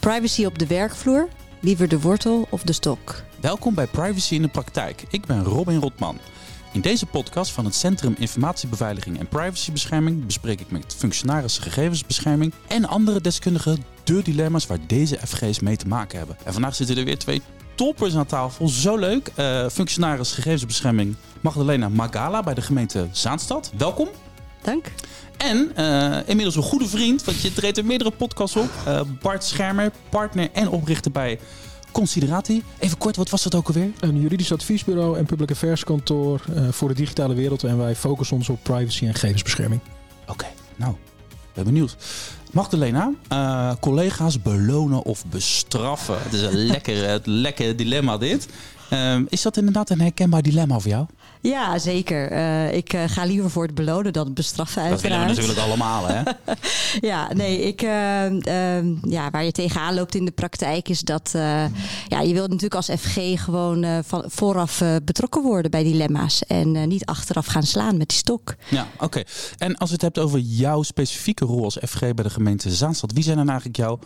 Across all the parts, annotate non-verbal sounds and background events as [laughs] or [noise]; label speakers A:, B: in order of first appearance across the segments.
A: Privacy op de werkvloer, liever de wortel of de stok?
B: Welkom bij Privacy in de Praktijk. Ik ben Robin Rotman. In deze podcast van het Centrum Informatiebeveiliging en Privacybescherming bespreek ik met functionarissen gegevensbescherming en andere deskundigen de dilemma's waar deze FG's mee te maken hebben. En vandaag zitten er weer twee toppers aan tafel. Zo leuk. Uh, functionaris gegevensbescherming Magdalena Magala bij de gemeente Zaanstad. Welkom.
A: Dank.
B: En uh, inmiddels een goede vriend, want je treedt er meerdere podcasts op. Uh, Bart Schermer, partner en oprichter bij Considerati. Even kort, wat was dat ook alweer?
C: Een juridisch adviesbureau en public affairs kantoor uh, voor de digitale wereld. En wij focussen ons op privacy en gegevensbescherming.
B: Oké, okay, nou, ben benieuwd. Magdalena, uh, collega's belonen of bestraffen. Het is een [laughs] lekker, lekker dilemma dit. Uh, is dat inderdaad een herkenbaar dilemma voor jou?
A: Ja, zeker. Uh, ik uh, ga liever voor het belonen dan het bestraffen uiteraard.
B: Dat willen we natuurlijk allemaal, hè? [laughs]
A: ja, nee, ik, uh, ja, waar je tegenaan loopt in de praktijk is dat... ja, je wilt natuurlijk als FG gewoon van, vooraf betrokken worden bij dilemma's. En niet achteraf gaan slaan met die stok.
B: Ja, oké. Okay. En als het hebt over jouw specifieke rol als FG bij de gemeente Zaanstad. Wie zijn dan eigenlijk jouw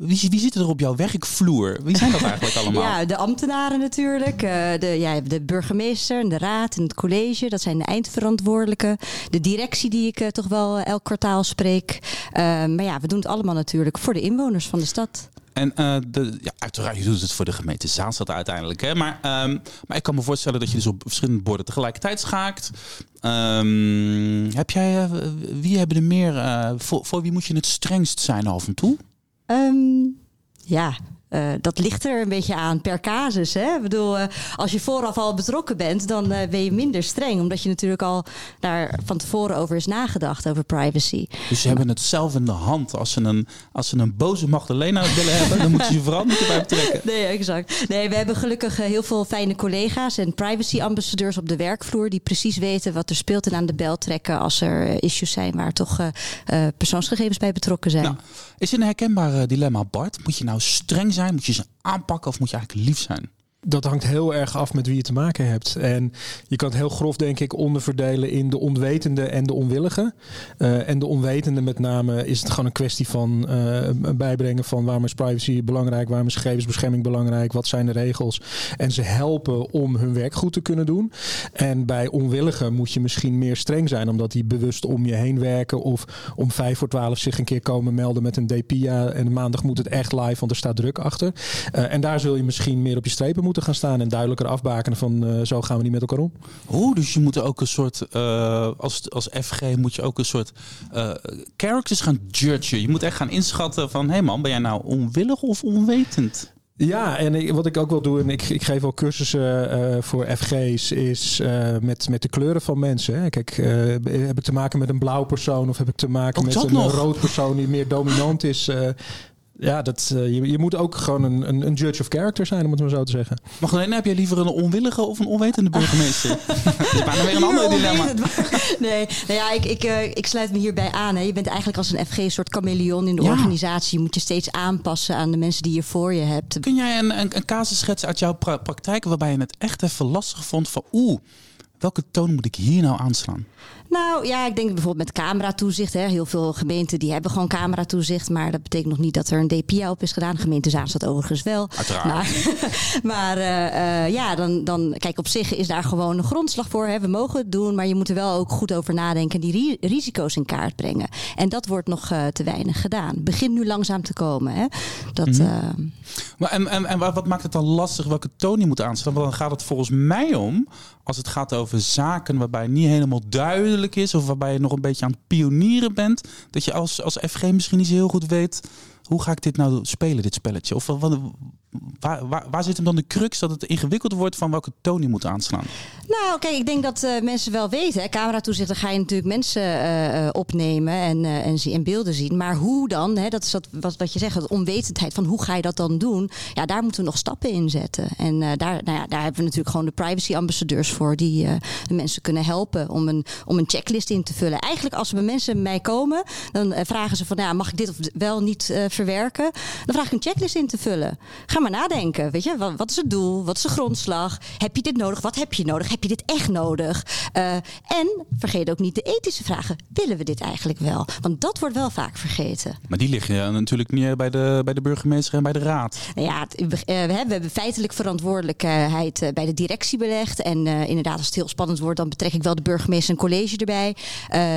B: wie, wie zitten er op jouw werkvloer? Wie zijn dat eigenlijk [laughs] allemaal?
A: Ja, de ambtenaren natuurlijk. Uh, de, ja, de burgemeester, de raad en het college. Dat zijn de eindverantwoordelijken. De directie die ik uh, toch wel uh, elk kwartaal spreek. maar ja, we doen het allemaal natuurlijk voor de inwoners van de stad.
B: En uh, de, ja, uiteraard, je doet het voor de gemeente Zaanstad uiteindelijk. Hè? Maar, um, maar ik kan me voorstellen dat je dus op verschillende borden tegelijkertijd schaakt. Um, heb jij, uh, wie hebben er meer, uh, voor, voor wie moet je het strengst zijn af en toe?
A: Um, ja, uh, dat ligt er een beetje aan per casus. Hè? Ik bedoel, uh, als je vooraf al betrokken bent, dan uh, ben je minder streng. Omdat je natuurlijk al daar van tevoren over is nagedacht, over privacy.
B: Dus ze hebben het zelf in de hand. Als ze een, als ze een boze Magdalena willen hebben, dan moeten ze je vooral niet erbij betrekken. [laughs]
A: Nee, exact. Nee, we hebben gelukkig heel veel fijne collega's en privacy-ambassadeurs op de werkvloer. Die precies weten wat er speelt en aan de bel trekken als er issues zijn waar toch persoonsgegevens bij betrokken zijn.
B: Nou, is het een herkenbaar dilemma, Bart? Moet je nou streng zijn? Moet je ze aanpakken of moet je eigenlijk lief zijn?
C: Dat hangt heel erg af met wie je te maken hebt. En je kan het heel grof, denk ik, onderverdelen in de onwetende en de onwillige. Uh, en de onwetende met name is het gewoon een kwestie van uh, bijbrengen van waarom is privacy belangrijk, waarom is gegevensbescherming belangrijk, wat zijn de regels. En ze helpen om hun werk goed te kunnen doen. En bij onwilligen moet je misschien meer streng zijn, omdat die bewust om je heen werken of om vijf voor twaalf zich een keer komen melden met een DPIA. En maandag moet het echt live, want er staat druk achter. Uh, en daar zul je misschien meer op je strepen moeten moeten gaan staan en duidelijker afbakenen van uh, zo gaan we niet met elkaar om.
B: Oeh, dus je moet ook een soort, uh, als, als FG moet je ook een soort uh, characters gaan judgen. Je moet echt gaan inschatten van, hé hey man, ben jij nou onwillig of onwetend?
C: Ja, en ik, wat ik ook wil doen, en ik, ik geef wel cursussen uh, voor FG's, is uh, met, met de kleuren van mensen. Hè. Kijk, uh, heb ik te maken met een blauw persoon of heb ik te maken
B: ook
C: met een
B: nog?
C: rood persoon die meer dominant is? Ja, dat, uh, je, je moet ook gewoon een, een, een, judge of character zijn, om het maar zo te zeggen.
B: Magdalena, heb jij liever een onwillige of een onwetende burgemeester? dat is bijna weer een ander dilemma. [laughs]
A: Nee, nou ja, ik, ik, uh, ik sluit me hierbij aan. Hè. Je bent eigenlijk als een FG een soort chameleon in de ja. organisatie. Je moet je steeds aanpassen aan de mensen die je voor je hebt.
B: Kun jij een, een, een casus schetsen uit jouw pra praktijk waarbij je het echt even lastig vond van oeh, welke toon moet ik hier nou aanslaan?
A: Nou ja, ik denk bijvoorbeeld met cameratoezicht. Hè. Heel veel gemeenten die hebben gewoon cameratoezicht. Maar dat betekent nog niet dat er een DPA op is gedaan. De gemeente Zaanstad overigens wel.
B: Uiteraard.
A: Maar, [laughs] maar uh, uh, ja, dan, dan kijk op zich is daar gewoon een grondslag voor. Hè. We mogen het doen, maar je moet er wel ook goed over nadenken. En die ri risico's in kaart brengen. En dat wordt nog uh, te weinig gedaan. Begint nu langzaam te komen. Hè. Dat, mm
B: -hmm. maar en, en, en wat maakt het dan lastig welke toon je moet aanslaan? Want dan gaat het volgens mij om, als het gaat over zaken waarbij niet helemaal duidelijk is, of waarbij je nog een beetje aan het pionieren bent, dat je als, als FG misschien niet zo heel goed weet hoe ga ik dit nou spelen, dit spelletje? Of wat, waar, waar, zit hem dan de crux dat het ingewikkeld wordt van welke toon je moet aanslaan?
A: Nou, kijk, ik denk dat uh, mensen wel weten. Cameratoezicht, dan ga je natuurlijk mensen uh, opnemen en, uh, en, en, beelden zien. Maar hoe dan? Hè, dat is dat, wat, wat je zegt, dat onwetendheid van hoe ga je dat dan doen? Ja, daar moeten we nog stappen in zetten. En daar, nou ja, daar hebben we natuurlijk gewoon de privacy ambassadeurs voor die de mensen kunnen helpen om een, om een checklist in te vullen. Eigenlijk als er mensen bij mij komen, dan vragen ze van, ja, mag ik dit of wel niet verwerken? Dan vraag ik een checklist in te vullen. Ga ga maar nadenken. Weet je, wat, wat, is het doel? Wat is de grondslag? Heb je dit nodig? Wat heb je nodig? Heb je dit echt nodig? Uh, en vergeet ook niet de ethische vragen. Willen we dit eigenlijk wel? Want dat wordt wel vaak vergeten.
B: Maar die liggen natuurlijk niet bij de, bij de burgemeester en bij de raad.
A: Nou ja, het, uh, we hebben feitelijk verantwoordelijkheid bij de directie belegd. En inderdaad, als het heel spannend wordt, dan betrek ik wel de burgemeester en college erbij.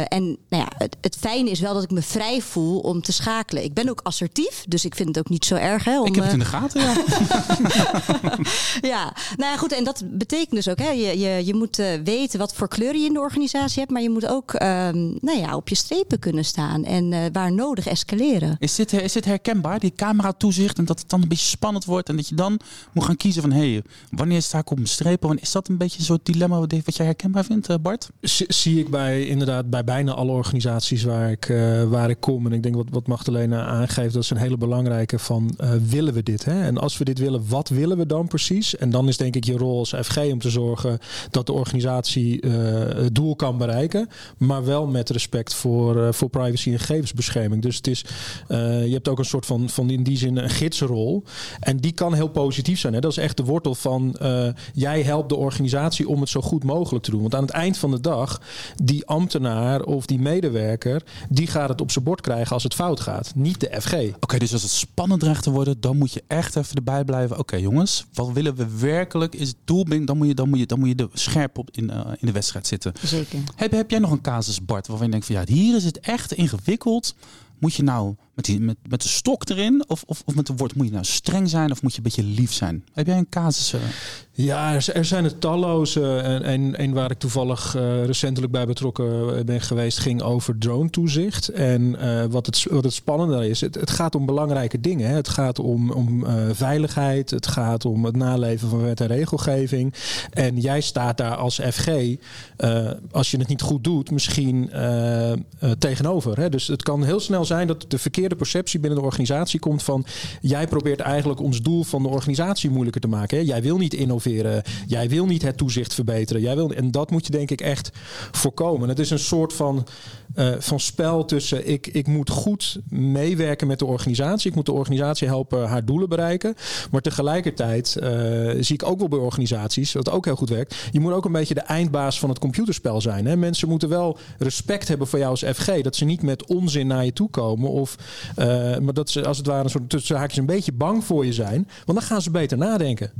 A: en nou ja, het, het fijne is wel dat ik me vrij voel om te schakelen. Ik ben ook assertief, dus ik vind het ook niet zo erg. Hè, om,
B: ik heb het in de gaten, ja. [laughs]
A: ja, nou ja, goed. En dat betekent dus ook, hè, je, je, je moet uh, weten wat voor kleur je in de organisatie hebt. Maar je moet ook um, nou ja, op je strepen kunnen staan. En uh, waar nodig escaleren.
B: Is dit, is dit herkenbaar, die camera toezicht? En dat het dan een beetje spannend wordt. En dat je dan moet gaan kiezen van, hé, hey, wanneer sta ik op mijn strepen? Is dat een beetje een soort dilemma wat jij herkenbaar vindt, Bart?
C: zie ik bij, inderdaad, bij bijna alle organisaties waar ik, waar ik kom. En ik denk wat, wat Magdalena aangeeft, dat is een hele belangrijke van, willen we dit? Hè? En als we dit willen, wat willen we dan precies? En dan is denk ik je rol als FG om te zorgen dat de organisatie uh, het doel kan bereiken, maar wel met respect voor, uh, voor privacy en gegevensbescherming. Dus het is, uh, je hebt ook een soort van, van in die zin een gidsrol. En die kan heel positief zijn. Hè? Dat is echt de wortel van jij helpt de organisatie om het zo goed mogelijk te doen. Want aan het eind van de dag, die ambtenaar of die medewerker, die gaat het op zijn bord krijgen als het fout gaat. Niet de FG. Oké,
B: dus als het spannend dreigt te worden, dan moet je echt even erbij blijven. Oké, okay, jongens, wat willen we werkelijk? Is het doel? Dan moet je, dan moet je, dan moet je de scherp op in, uh, in de wedstrijd zitten.
A: Zeker.
B: Heb, heb jij nog een casus, Bart, waarvan je denkt van ja, hier is het echt ingewikkeld. Moet je nou met, die, met, met de stok erin of, of, of met de woord, moet je nou streng zijn of moet je een beetje lief zijn? Heb jij een casus? Uh...
C: Ja, er, er, zijn er talloze. En een waar ik toevallig uh, recentelijk bij betrokken ben geweest, ging over drone toezicht. En wat, het, wat het spannende is, het, het gaat om belangrijke dingen. Hè. Het gaat om, om veiligheid, het gaat om het naleven van wet en regelgeving. En jij staat daar als FG, als je het niet goed doet, misschien tegenover. Hè. Dus het kan heel snel zijn dat de verkeerde perceptie binnen de organisatie komt van jij probeert eigenlijk ons doel van de organisatie moeilijker te maken. Hè. Jij wil niet innoveren Jij wil niet het toezicht verbeteren. Jij wil, en dat moet je denk ik echt voorkomen. Het is een soort van, uh, van spel tussen ik, ik moet goed meewerken met de organisatie. Ik moet de organisatie helpen haar doelen bereiken. Maar tegelijkertijd uh, zie ik ook wel bij organisaties, dat ook heel goed werkt. Je moet ook een beetje de eindbaas van het computerspel zijn. Hè? Mensen moeten wel respect hebben voor jou als FG. Dat ze niet met onzin naar je toe komen. Of, uh, maar dat ze als het ware een soort tussen haakjes een beetje bang voor je zijn. Want dan gaan ze beter nadenken.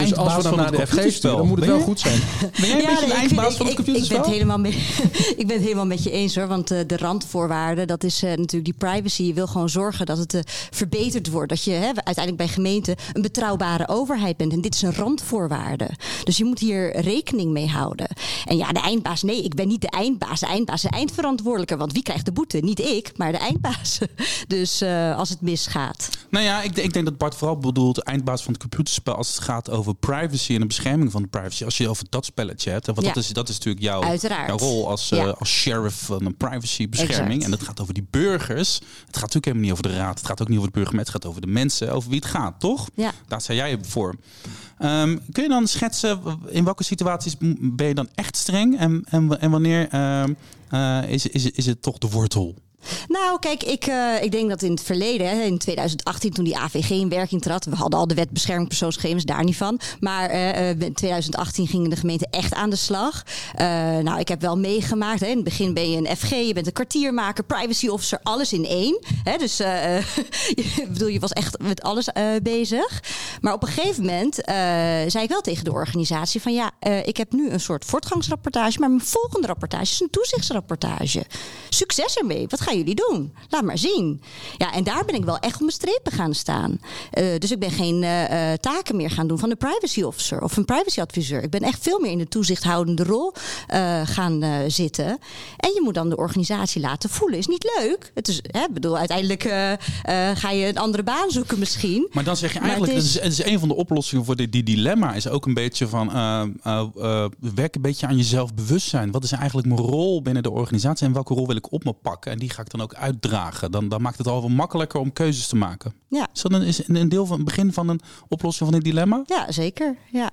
C: Dus als we dan naar de FG sturen, dan moet het wel goed zijn. [laughs]
B: Ben jij een ja, beetje de eindbaas van het computerspel?
A: Ik, ik, ben het helemaal mee, [laughs] ik ben het helemaal met je eens hoor. Want uh, de randvoorwaarden, dat is uh, natuurlijk die privacy. Je wil gewoon zorgen dat het uh, verbeterd wordt. Dat je hè, uiteindelijk bij gemeenten een betrouwbare overheid bent. En dit is een randvoorwaarde. Dus je moet hier rekening mee houden. En ja, de eindbaas, nee, ik ben niet de eindbaas. De eindbaas is de eindverantwoordelijke. Want wie krijgt de boete? Niet ik, maar de eindbaas. [laughs] Dus als het misgaat.
B: Nou ja, ik, ik denk dat Bart vooral bedoelt eindbaas van het computerspel als het gaat over privacy en de bescherming van de privacy. Als je over dat spelletje hebt, want ja. dat, is, dat is natuurlijk jouw, jouw rol als, ja. uh, als sheriff van een privacybescherming. Exact. En dat gaat over die burgers. Het gaat natuurlijk helemaal niet over de raad. Het gaat ook niet over de burgemeester. Het gaat over de mensen, over wie het gaat, toch?
A: Ja.
B: Daar zei jij voor. Um, kun je dan schetsen in welke situaties ben je dan echt streng en, en, en wanneer uh, uh, is, is, is het toch de wortel?
A: Nou, kijk, ik, uh, ik denk dat in het verleden, hè, in 2018, toen die AVG in werking trad, we hadden al de wet bescherming persoonsgegevens, daar niet van. Maar uh, in 2018 gingen de gemeenten echt aan de slag. Nou, ik heb wel meegemaakt. Hè, in het begin ben je een FG, je bent een kwartiermaker, privacy officer, alles in één. Hè, dus [laughs] ik bedoel, je was echt met alles bezig. Maar op een gegeven moment zei ik wel tegen de organisatie van ja, ik heb nu een soort voortgangsrapportage, maar mijn volgende rapportage is een toezichtsrapportage. Succes ermee. Wat ga je jullie doen? Laat maar zien. Ja, en daar ben ik wel echt op mijn strepen gaan staan. Uh, dus ik ben geen uh, taken meer gaan doen van een privacy officer of een privacy adviseur. Ik ben echt veel meer in de toezichthoudende rol uh, gaan zitten. En je moet dan de organisatie laten voelen. Is niet leuk. Het is, hè, bedoel, uiteindelijk ga je een andere baan zoeken misschien.
B: Maar dan zeg je eigenlijk, het is, het is, een van de oplossingen voor die, die dilemma. Is ook een beetje van, werk een beetje aan jezelf bewustzijn. Wat is eigenlijk mijn rol binnen de organisatie en welke rol wil ik op me pakken? En die ga ik dan ook uitdragen. Dan, dan maakt het al wel makkelijker om keuzes te maken.
A: Ja.
B: Is dat een, is een deel van het begin van een oplossing van dit dilemma?
A: Ja, zeker. Ja.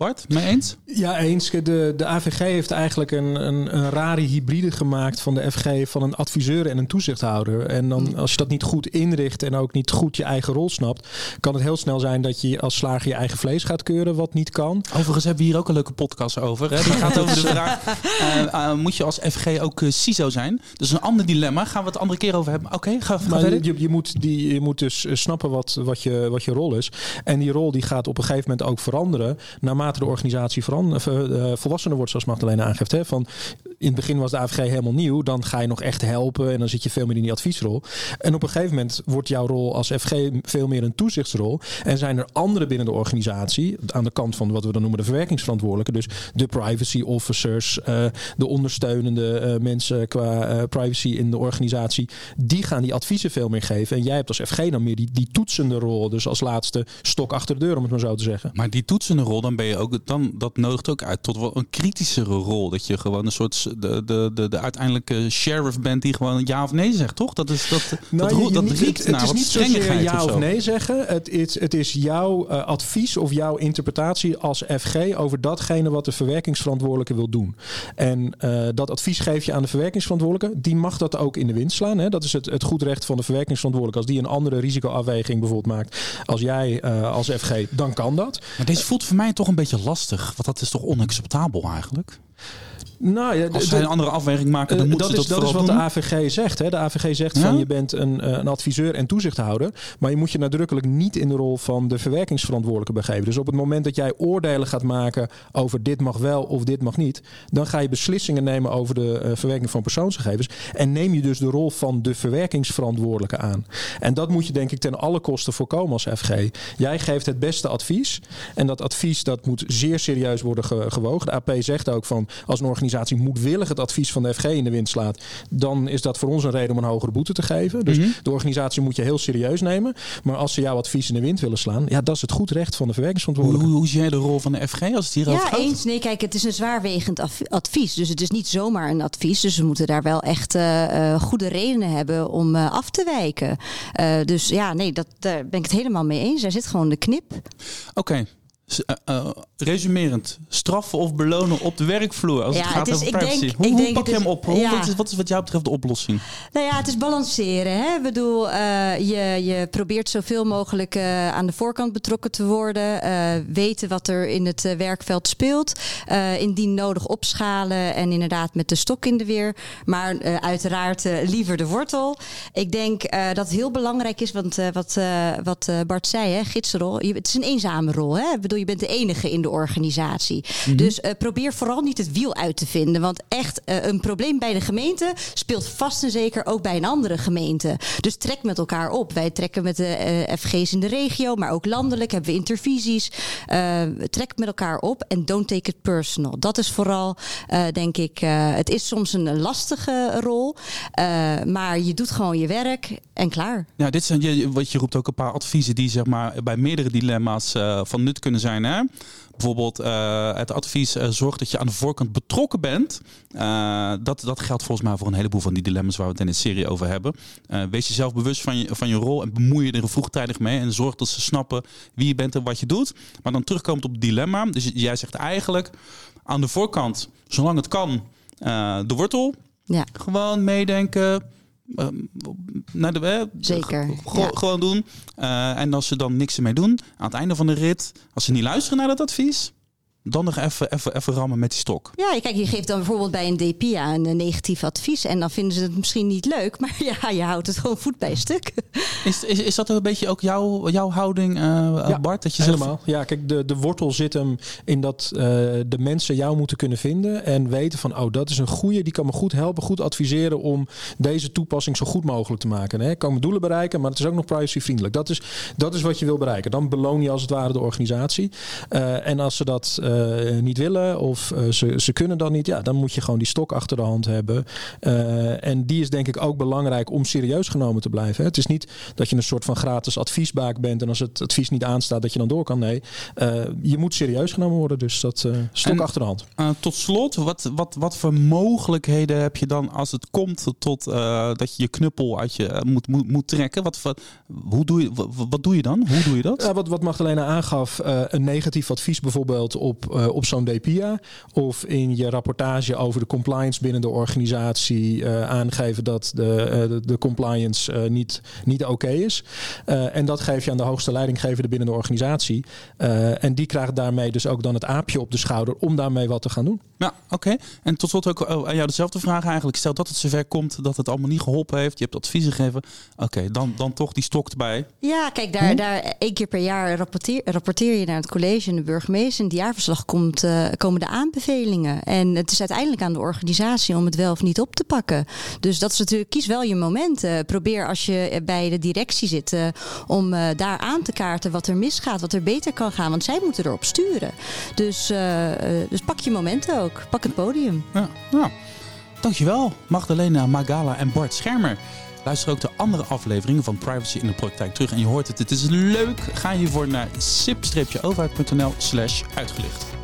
B: Bart, mee eens?
C: Ja, eens. De, de AVG heeft eigenlijk een, een, een rare hybride gemaakt van de FG van een adviseur en een toezichthouder. En dan, hmm. als je dat niet goed inricht en ook niet goed je eigen rol snapt, kan het heel snel zijn dat je als slager je eigen vlees gaat keuren, wat niet kan.
B: Overigens hebben we hier ook een leuke podcast over. Hè? Die [laughs] gaat over de vraag: uh, uh, moet je als FG ook uh, CISO zijn? Dus een ander dilemma. Gaan we het andere keer over hebben? Oké, okay, ga, ga verder.
C: Je, je, moet die, je moet dus snappen wat, wat, je, wat je rol is. En die rol die gaat op een gegeven moment ook veranderen naarmate de organisatie verander, uh, volwassener wordt, zoals Magdalena aangeeft. Hè? Van, in het begin was de AVG helemaal nieuw. Dan ga je nog echt helpen en dan zit je veel meer in die adviesrol. En op een gegeven moment wordt jouw rol als FG veel meer een toezichtsrol. En zijn er anderen binnen de organisatie, aan de kant van wat we dan noemen de verwerkingsverantwoordelijke. Dus de privacy officers, uh, de ondersteunende uh, mensen qua uh, privacy in de organisatie. Die gaan die adviezen veel meer geven. En jij hebt als FG dan meer die, die toetsende rol. Dus als laatste stok achter de deur, om het maar zo te zeggen.
B: Maar die toetsende rol, dan ben je ook, dan, dat nodigt ook uit tot wel een kritischere rol. Dat je gewoon een soort de, de, de, de uiteindelijke sheriff bent die gewoon ja of nee zegt, toch? Dat is dat. Nou, dat, je, dat riekt
C: het, het is niet zozeer ja of, nee zeggen. Het is, het is jouw uh, advies of jouw interpretatie als FG over datgene wat de verwerkingsverantwoordelijke wil doen. En uh, dat advies geef je aan de verwerkingsverantwoordelijke. Die mag dat ook in de wind slaan. Hè? Dat is het, het goed recht van de verwerkingsverantwoordelijke. Als die een andere risicoafweging bijvoorbeeld maakt als jij uh, als FG, dan kan dat.
B: Maar deze voelt voor mij toch een beetje lastig. Want dat is toch onacceptabel eigenlijk?
C: Nou ja,
B: Als zij een andere afweging maken, dan uh,
C: dat,
B: is,
C: dat, is wat de AVG zegt. Hè. De AVG zegt van je bent een, uh, een, adviseur en toezichthouder. Maar je moet je nadrukkelijk niet in de rol van de verwerkingsverantwoordelijke begeven. Dus op het moment dat jij oordelen gaat maken over dit mag wel of dit mag niet. Dan ga je beslissingen nemen over de uh, verwerking van persoonsgegevens. En neem je dus de rol van de verwerkingsverantwoordelijke aan. En dat moet je denk ik ten alle kosten voorkomen als FG. Jij geeft het beste advies. En dat advies dat moet zeer serieus worden ge gewogen. De AP zegt ook van als een organisatie organisatie moedwillig het advies van de FG in de wind slaat, dan is dat voor ons een reden om een hogere boete te geven. Dus mhm. de organisatie moet je heel serieus nemen. Maar als ze jouw advies in de wind willen slaan, ja, dat is het goed recht van de verwerkingsverantwoordelijke.
B: Hoe, hoe zie jij de rol van de FG als het hierover
A: ja,
B: gaat?
A: Ja, eens. Nee, kijk, het is een zwaarwegend advies. Dus het is niet zomaar een advies. Dus we moeten daar wel echt uh, goede redenen hebben om uh, af te wijken. Uh, dus ja, nee, dat, daar ben ik het helemaal mee eens. Daar zit gewoon de knip.
B: Oké, okay. Uh, resumerend, straffen of belonen op de werkvloer als ja, het gaat het is, over privacy. Denk, hoe, hoe denk pak je hem op? Ja. Wat, is, wat, is, wat jou betreft de oplossing?
A: Nou ja, het is balanceren. Hè? Ik bedoel, uh, je, je probeert zoveel mogelijk uh, aan de voorkant betrokken te worden. weten wat er in het werkveld speelt. indien nodig opschalen en inderdaad met de stok in de weer. Maar uiteraard liever de wortel. Ik denk dat het heel belangrijk is, want wat, wat Bart zei, hè, gidsrol. het is een eenzame rol. Hè? Ik bedoel, je bent de enige in de organisatie. Mhm. Dus uh, probeer vooral niet het wiel uit te vinden. Want echt, uh, een probleem bij de gemeente speelt vast en zeker ook bij een andere gemeente. Dus trek met elkaar op. Wij trekken met de uh, FG's in de regio, maar ook landelijk hebben we intervisies. trek met elkaar op en don't take it personal. Dat is vooral, denk ik, het is soms een lastige rol. maar je doet gewoon je werk en klaar.
B: Ja, dit zijn, wat je roept ook een paar adviezen die zeg maar, bij meerdere dilemma's van nut kunnen zijn. Hè? Bijvoorbeeld uh, het advies uh, zorg dat je aan de voorkant betrokken bent. Uh, dat, dat geldt volgens mij voor een heleboel van die dilemma's waar we het in de serie over hebben. wees jezelf bewust van je, van je rol en bemoei je er vroegtijdig mee. En zorg dat ze snappen wie je bent en wat je doet. Maar dan terugkomt op het dilemma. Dus jij zegt eigenlijk aan de voorkant, zolang het kan, de wortel. Ja. Gewoon meedenken naar de,
A: Zeker.
B: Gewoon doen. Uh, en als ze dan niks ermee doen, aan het einde van de rit, als ze niet luisteren naar dat advies, dan nog even, even, even rammen met die stok.
A: Ja, kijk, je geeft dan bijvoorbeeld bij een DPA een negatief advies. En dan vinden ze het misschien niet leuk. Maar [laughs] ja, je houdt het gewoon voet bij stuk. [laughs]
B: Is, is, is dat een beetje ook jouw, jouw houding, uh, ja, Bart? Dat je
C: helemaal. Ja, kijk, de, de wortel zit hem in dat uh, de mensen jou moeten kunnen vinden. En weten van, oh, dat is een goede. Die kan me goed helpen, goed adviseren om deze toepassing zo goed mogelijk te maken. Hè? Ik kan mijn doelen bereiken, maar het is ook nog privacyvriendelijk. Dat is, dat is wat je wil bereiken. Dan beloon je als het ware de organisatie. Uh, en als ze dat uh, niet willen of uh, ze, ze kunnen dat niet, ja, dan moet je gewoon die stok achter de hand hebben. Uh, en die is denk ik ook belangrijk om serieus genomen te blijven. Hè. Het is niet dat je een soort van gratis adviesbaak bent en als het advies niet aanstaat dat je dan door kan. Nee, je moet serieus genomen worden, dus dat stok en, achter de hand.
B: tot slot, wat, wat, wat voor mogelijkheden heb je dan als het komt tot dat je je knuppel uit je moet, moet, moet trekken? Wat, wat, hoe doe je, wat, wat doe je dan? Hoe doe je dat?
C: Ja, wat, wat Magdalena aangaf, een negatief advies bijvoorbeeld op op, op zo'n DPIA. Of in je rapportage over de compliance binnen de organisatie aangeven dat de, de, de, compliance niet, niet oké is. en dat geef je aan de hoogste leidinggevende binnen de organisatie. en die krijgt daarmee dus ook dan het aapje op de schouder om daarmee wat te gaan doen.
B: Ja, oké. En tot slot ook oh, aan jou dezelfde vraag eigenlijk. Stel dat het zover komt dat het allemaal niet geholpen heeft. Je hebt adviezen gegeven. Oké, dan, dan toch die stok erbij.
A: Ja, kijk, daar, hm? daar één keer per jaar rapporteer, rapporteer je naar het college en de burgemeester. In het jaarverslag komt, uh, komen de aanbevelingen. En het is uiteindelijk aan de organisatie om het wel of niet op te pakken. Dus dat is natuurlijk, kies wel je momenten. probeer als je bij de directie zit om daar aan te kaarten wat er misgaat, wat er beter kan gaan. Want zij moeten erop sturen. Dus, dus pak je momenten ook. Pak het podium.
B: Ja, nou, dankjewel Magdalena Magala en Bart Schermer. Luister ook de andere afleveringen van Privacy in de Praktijk terug. En je hoort het, het is leuk. Ga hiervoor naar sip-overheid.nl slash uitgelicht.